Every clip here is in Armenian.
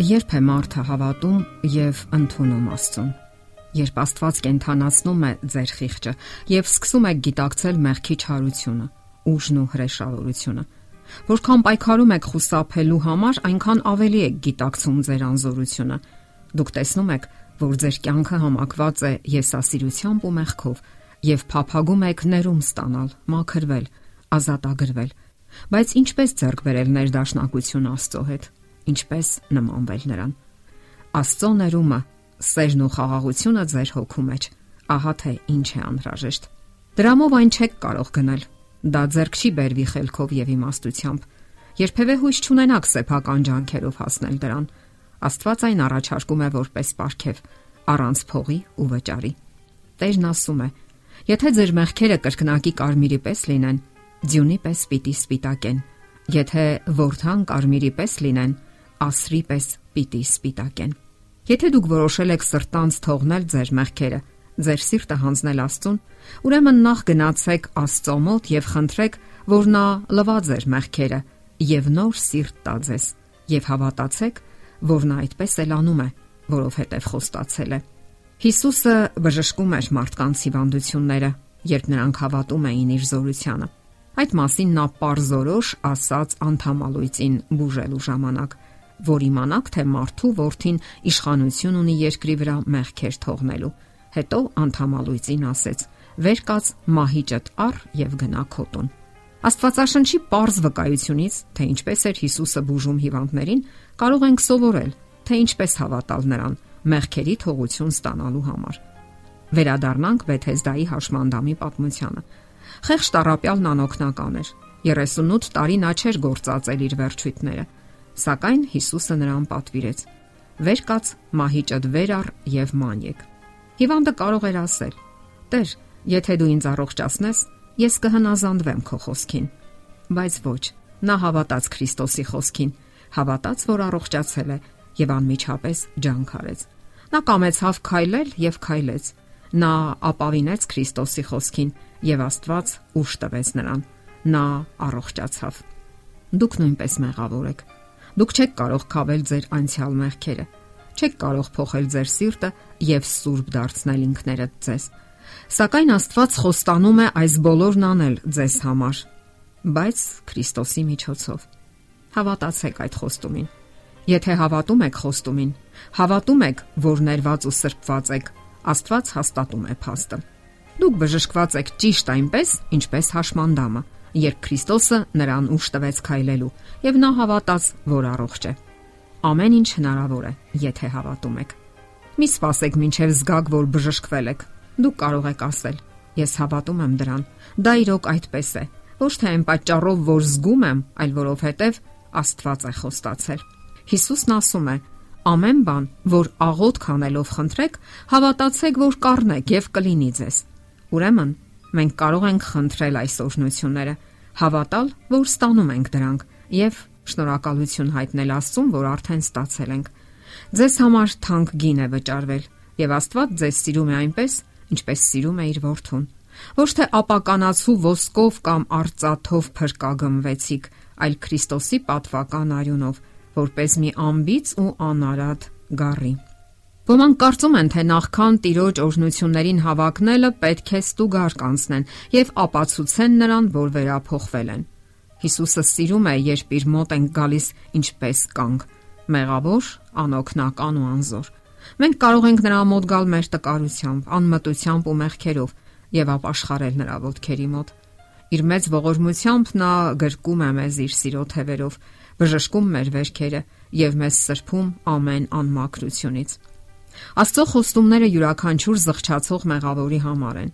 Երբ է մարդը հավատում եւ ընդունում Աստծուն։ Երբ Աստված կենթանացնում է ձեր խիղճը եւ սկսում եք գիտակցել մեղքի չարությունը, ուժն ու հրեշավորությունը, որքան պայքարում եք խուսափելու համար, այնքան ավելի եք գիտակցում ձեր անզորությունը։ Դուք տեսնում եք, որ ձեր կյանքը համակված է եսասիրությամբ ու մեղքով եւ փափագում եք ներում ստանալ, մաքրվել, ազատագրվել Բայց ինչպես ձեռք բերել ներդաշնակություն Աստծո հետ ինչպես նմանվել նրան։ Աստծո ներումը, սերն ու խաղաղությունը ձեր հոգու մեջ, ահա թե ինչ է անհրաժեշտ։ Դրամով այն չեք կարող գնել։ Դա ձեռք չի բերվի խելքով եւ իմաստությամբ։ Երբևէ հույս չունենաք սեփական ջանքերով հասնել դրան։ Աստված այն առաջարկում է որպես պարգև առանց փողի ու վճարի։ Տերն ասում է. Եթե ձեր մեղքերը կրկնակի կարմիրի պես լինեն, ձյունի պես պիտի սպիտակեն։ Եթե ворթան կարմիրի պես լինեն, ասրի պես պիտի սպիտակեն։ Եթե դուք որոշել եք սրտանց թողնել ձեր մեղքերը, ձեր սիրտը հանձնել Աստծուն, ուրեմն նախ գնացեք Աստծո մոտ եւ խնդրեք, որ նա լվա ձեր մեղքերը եւ նոր սիրտ տա ձեզ եւ հավատացեք, որ նա այդպես էլ անում է, որովհետեւ խոստացել է։ Հիսուսը բժշկում էր մարդկանց հիվանդությունները, երբ նրանք հավատում էին իր զորությանը։ Այդ մասին նա parzorosh ասաց անդամալույցին բուժելու ժամանակ, որ իմանաք, թե մարդու ворթին իշխանություն ունի երկրի վրա մեղքեր թողնելու։ Հետո անթամալույցին ասեց. «Վեր կաց մահիճդ առ եւ գնա քոտուն»։ Աստվածաշնչի པարզ վկայությունից, թե ինչպես էր Հիսուսը բուժում հիվանդներին, կարող ենք սովորել, թե ինչպես հավատալ նրան մեղքերի թողություն ստանալու համար։ Վերադառնանք Բեթեսդայի հաշմանդամի պատմությանը։ Խեղճ տարապյալն անօքնական էր։ 38 տարի նա չէր գործածել իր վերջույթները սակայն Հիսուսը նրան պատվիրեց. «Վեր կաց, մահիճդ վեր առ եւ մանյեք»։ Հիվանդը կարող էր ասել. «Տեր, եթե դու ինձ առողջացնես, ես կհնազանդվեմ քո խոսքին»։ Բայց ոչ, նա հավատաց Քրիստոսի խոսքին, հավատաց, որ առողջացել է եւ անմիջապես ջանք արեց։ Նա կամեցավ քայլել եւ քայլեց, Նա ապավինեց Քրիստոսի խոսքին եւ Աստված ուշ տվեց նրան։ Նա առողջացավ։ Դուք նույնպես մեղավոր եք։ Դուք չեք կարող կավել ձեր անցյալ մեղքերը։ Չեք կարող փոխել ձեր սիրտը եւ սուրբ դարձնել ինքներդ ձեզ։ Սակայն Աստված խոստանում է այս բոլորն անել ձեզ համար, բայց Քրիստոսի միջոցով։ Հավատացեք այդ խոստումին։ Եթե հավատում եք խոստումին, հավատում եք, որ ներված ու սրբված եք, Աստված հաստատում է փաստը։ Դուք բժշկված եք ճիշտ այնպես, ինչպես հաշմանդամը, երբ Քրիստոսը նրան ուժ տվեց քայլելու, եւ նա հավատաց, որ առողջ է։ Ամեն ինչ հնարավոր է, եթե հավատում եք։ Մի սпасեք մինչև զգաք, որ բժշկվել եք։ Դուք կարող եք ասել. Ես հավատում եմ դրան։ Դա իրոք այդպես է։ Ոչ թե այն պատճառով, որ զգում եմ, այլ որովհետև Աստված է խոստացել։ Հիսուսն ասում է. Ամեն բան, որ աղոտ քանելով խնդրեք, հավատացեք, որ կառնեք եւ կլինի ձեզ։ Ուրեմն, մենք կարող ենք խնդրել այս օրհնությունները, հավատալ, որ ստանում ենք դրանք եւ շնորհակալություն հայտնել Աստծուն, որ արդեն ստացել ենք։ Ձեզ համար թանկ գին է վճարվել եւ Աստված ձեզ սիրում է այնպես, ինչպես սիրում է իր որդուն։ Ոչ թե ապականացու ոսկով կամ արծաթով փրկագմվեցիք, այլ Քրիստոսի պատվական արյունով որ เป զի մի ամբից ու անարատ գառի։ Ոմանք կարծում են, թե նախքան տիրոջ օրհնություններին հավակնելը պետք է ստուգար կանցնեն եւ ապացուցեն նրան, որ վերափոխվել են։ Հիսուսը սիրում է, երբ իր մոտ են գալիս ինչպես կանք, մեղավոր, անօքնական ու անզոր։ Մենք կարող ենք նրա մոտ գալ մեր տկարությամբ, անմտությամբ ու մեղքերով եւ ապաշխարել նրա ոտքերի մոտ։ Իր մեծ ողորմությամբ նա գրկում է մեզ իր սիրո թևերով բժշկում մեր վերքերը եւ մեզ սրբում ամեն անմակրությունից։ Աստծո խոստումները յուրաքանչյուր զղջացող մեղավորի համար են։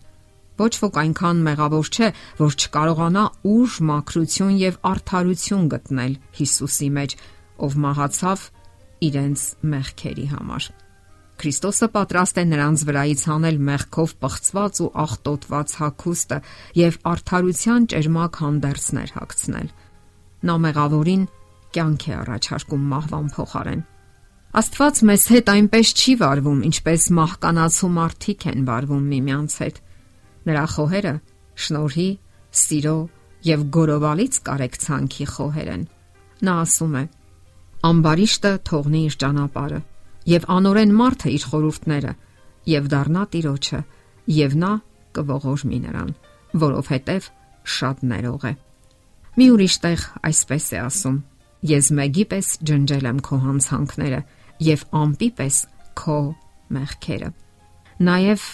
Ոչ ոք այնքան մեղավոր չէ, որ չկարողանա ուժ, մակրություն եւ արդարություն գտնել Հիսուսի մեջ, ով մահացավ իրենց մեղքերի համար։ Քրիստոսը պատրաստ է նրանց վրայից հանել մեղքով պղծված ու աղտոտված հակոստը եւ արդարության ճերմակ հանդերձներ հագցնել։ Նա մեղավորին կյանք է առաջարկում մահվան փոխարեն։ Աստված մեզ հետ այնպես չի վարվում, ինչպես մահկանացու մարդիկ են վարվում միմյանց հետ։ Նրա խոհերը շնորհի, սիրո եւ գորովալից կարեկցանքի խոհեր են։ Նա ասում է. ամբարիշտը թողնի իր ճանապարհը եւ անորեն մարդը իր խորուրդները եւ դառնա տիրոջը եւ նա կողողորմի նրան որովհետեւ շատ ներող է մի ուրիշ տեղ այսպես է ասում ես մեկի պես ջնջել եմ քո հանցանքները եւ ամպի պես քո մեղքերը նաեւ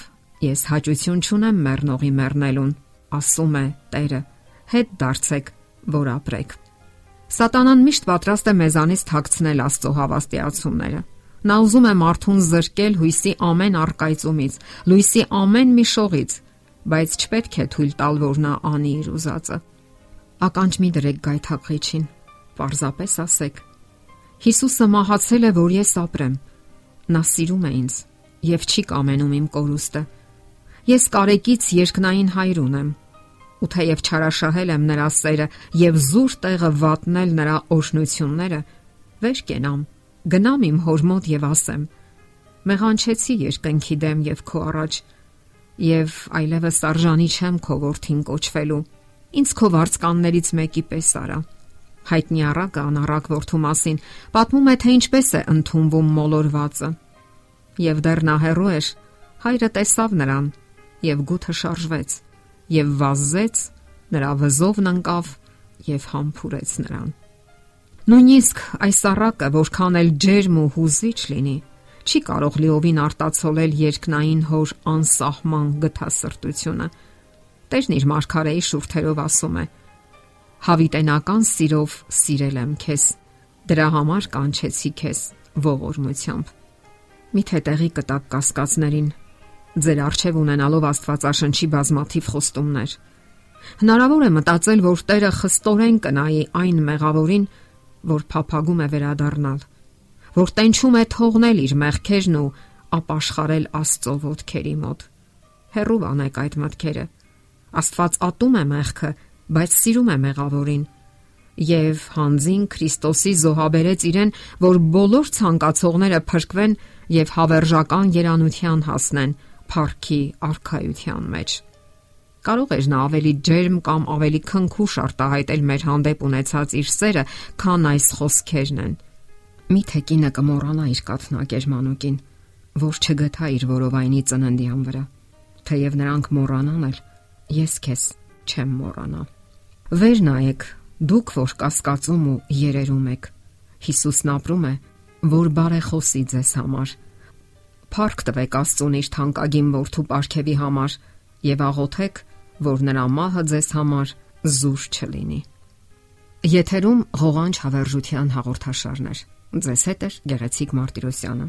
ես հաճություն չունեմ մեռնողի մեռնելուն ասում է Տերը հետ դարձեք որ ապրեք Սատանան միշտ պատրաստ է մեզանից թաքցնել Աստծո հավաստիացումները։ Նա ուզում է մարդուն զրկել հույսի ամեն արկայծումից, լույսի ամեն մի շողից, բայց չպետք է թույլ տալ, որ նա անի իր ուզածը։ Ականջ մի դրեք գայթակղիչին, պարզապես ասեք. Հիսուսը մահացել է, որ ես ապրեմ։ Նա սիրում է ինձ եւ չի կամենում իմ կորուստը։ Ես կարեկից երկնային հայր ունեմ ու թեև չարաշահել եմ նրա սերը եւ զուր տեղը վատնել նրա օշնությունները, վեր կենամ, գնամ իմ հոր մոտ եւ ասեմ. Մեղանչեցի երկնքի դեմ եւ քո առաջ եւ այլևս արժանի չեմ քո որդին կոչվելու։ Ինձ քո վարձկաններից մեկի պես արա։ Հայտնի առակը անառակ որդու մասին պատմում է թե ինչպես է ընդունվում մոլորվածը։ Եվ դեռ նա հերո էր, հայրը տեսավ նրան եւ գութը շարժվեց եւ վազեց, նրա վզովն ընկավ եւ համբուրեց նրան։ Նույնիսկ այս առակը, որքան էլ ջերմ ու հուզիչ լինի, չի կարող լիովին արտացոլել երկնային հոր անսահման գթասրտությունը։ Տերն իր մարգարեի շուրթերով ասում է. Հավիտենական սիրով սիրել եմ քեզ։ Դրա համար կանչեցի քեզ ողորմությամբ։ Միթե տեղի կտակ կասկածներին ձեր արժև ունենալով Աստվածաշնչի բազմաթիվ խոստումներ։ Հնարավոր է մտածել, որ Տերը խստորեն կնայի այն մեղավորին, որ փափագում է վերադառնալ, որ տենչում է թողնել իր մեղքերն ու ապաշխարել Աստծո ոտքերի մոտ։ Հերու անեք այդ մտքերը։ Աստված ատում է մեղքը, բայց սիրում է մեղավորին եւ հանձին Քրիստոսի զոհաբերեց իրեն, որ բոլոր ցանկացողները փրկվեն եւ հավերժական երանության հասնեն փառքի արխայության մեջ։ Կարող էր նա ավելի ջերմ կամ ավելի քնքուշ արտահայտել մեր հանդեպ ունեցած իր սերը, քան այս խոսքերն են։ Միթե կինը կմոռանա իր կաթնակերմանուկին, որ չգթա իր որովայնի ծննդյան վրա։ Թեև նրանք մոռանան էլ, ես քեզ չեմ մոռանա։ Վեր նայեք, դուք որ կասկածում ու երերում եք։ Հիսուսն ապրում է, որ բարեխոսի ձեզ համար Փառք տվեք Աստծուն իր թանկագին որդու ապարքեվի համար եւ աղոթեք, որ նրա մահը ձեզ համար զուր չլինի։ Եթերում ղողանջ հավերժության հաղորդաշարներ։ Ձեզ հետ է Գեղեցիկ Մարտիրոսյանը։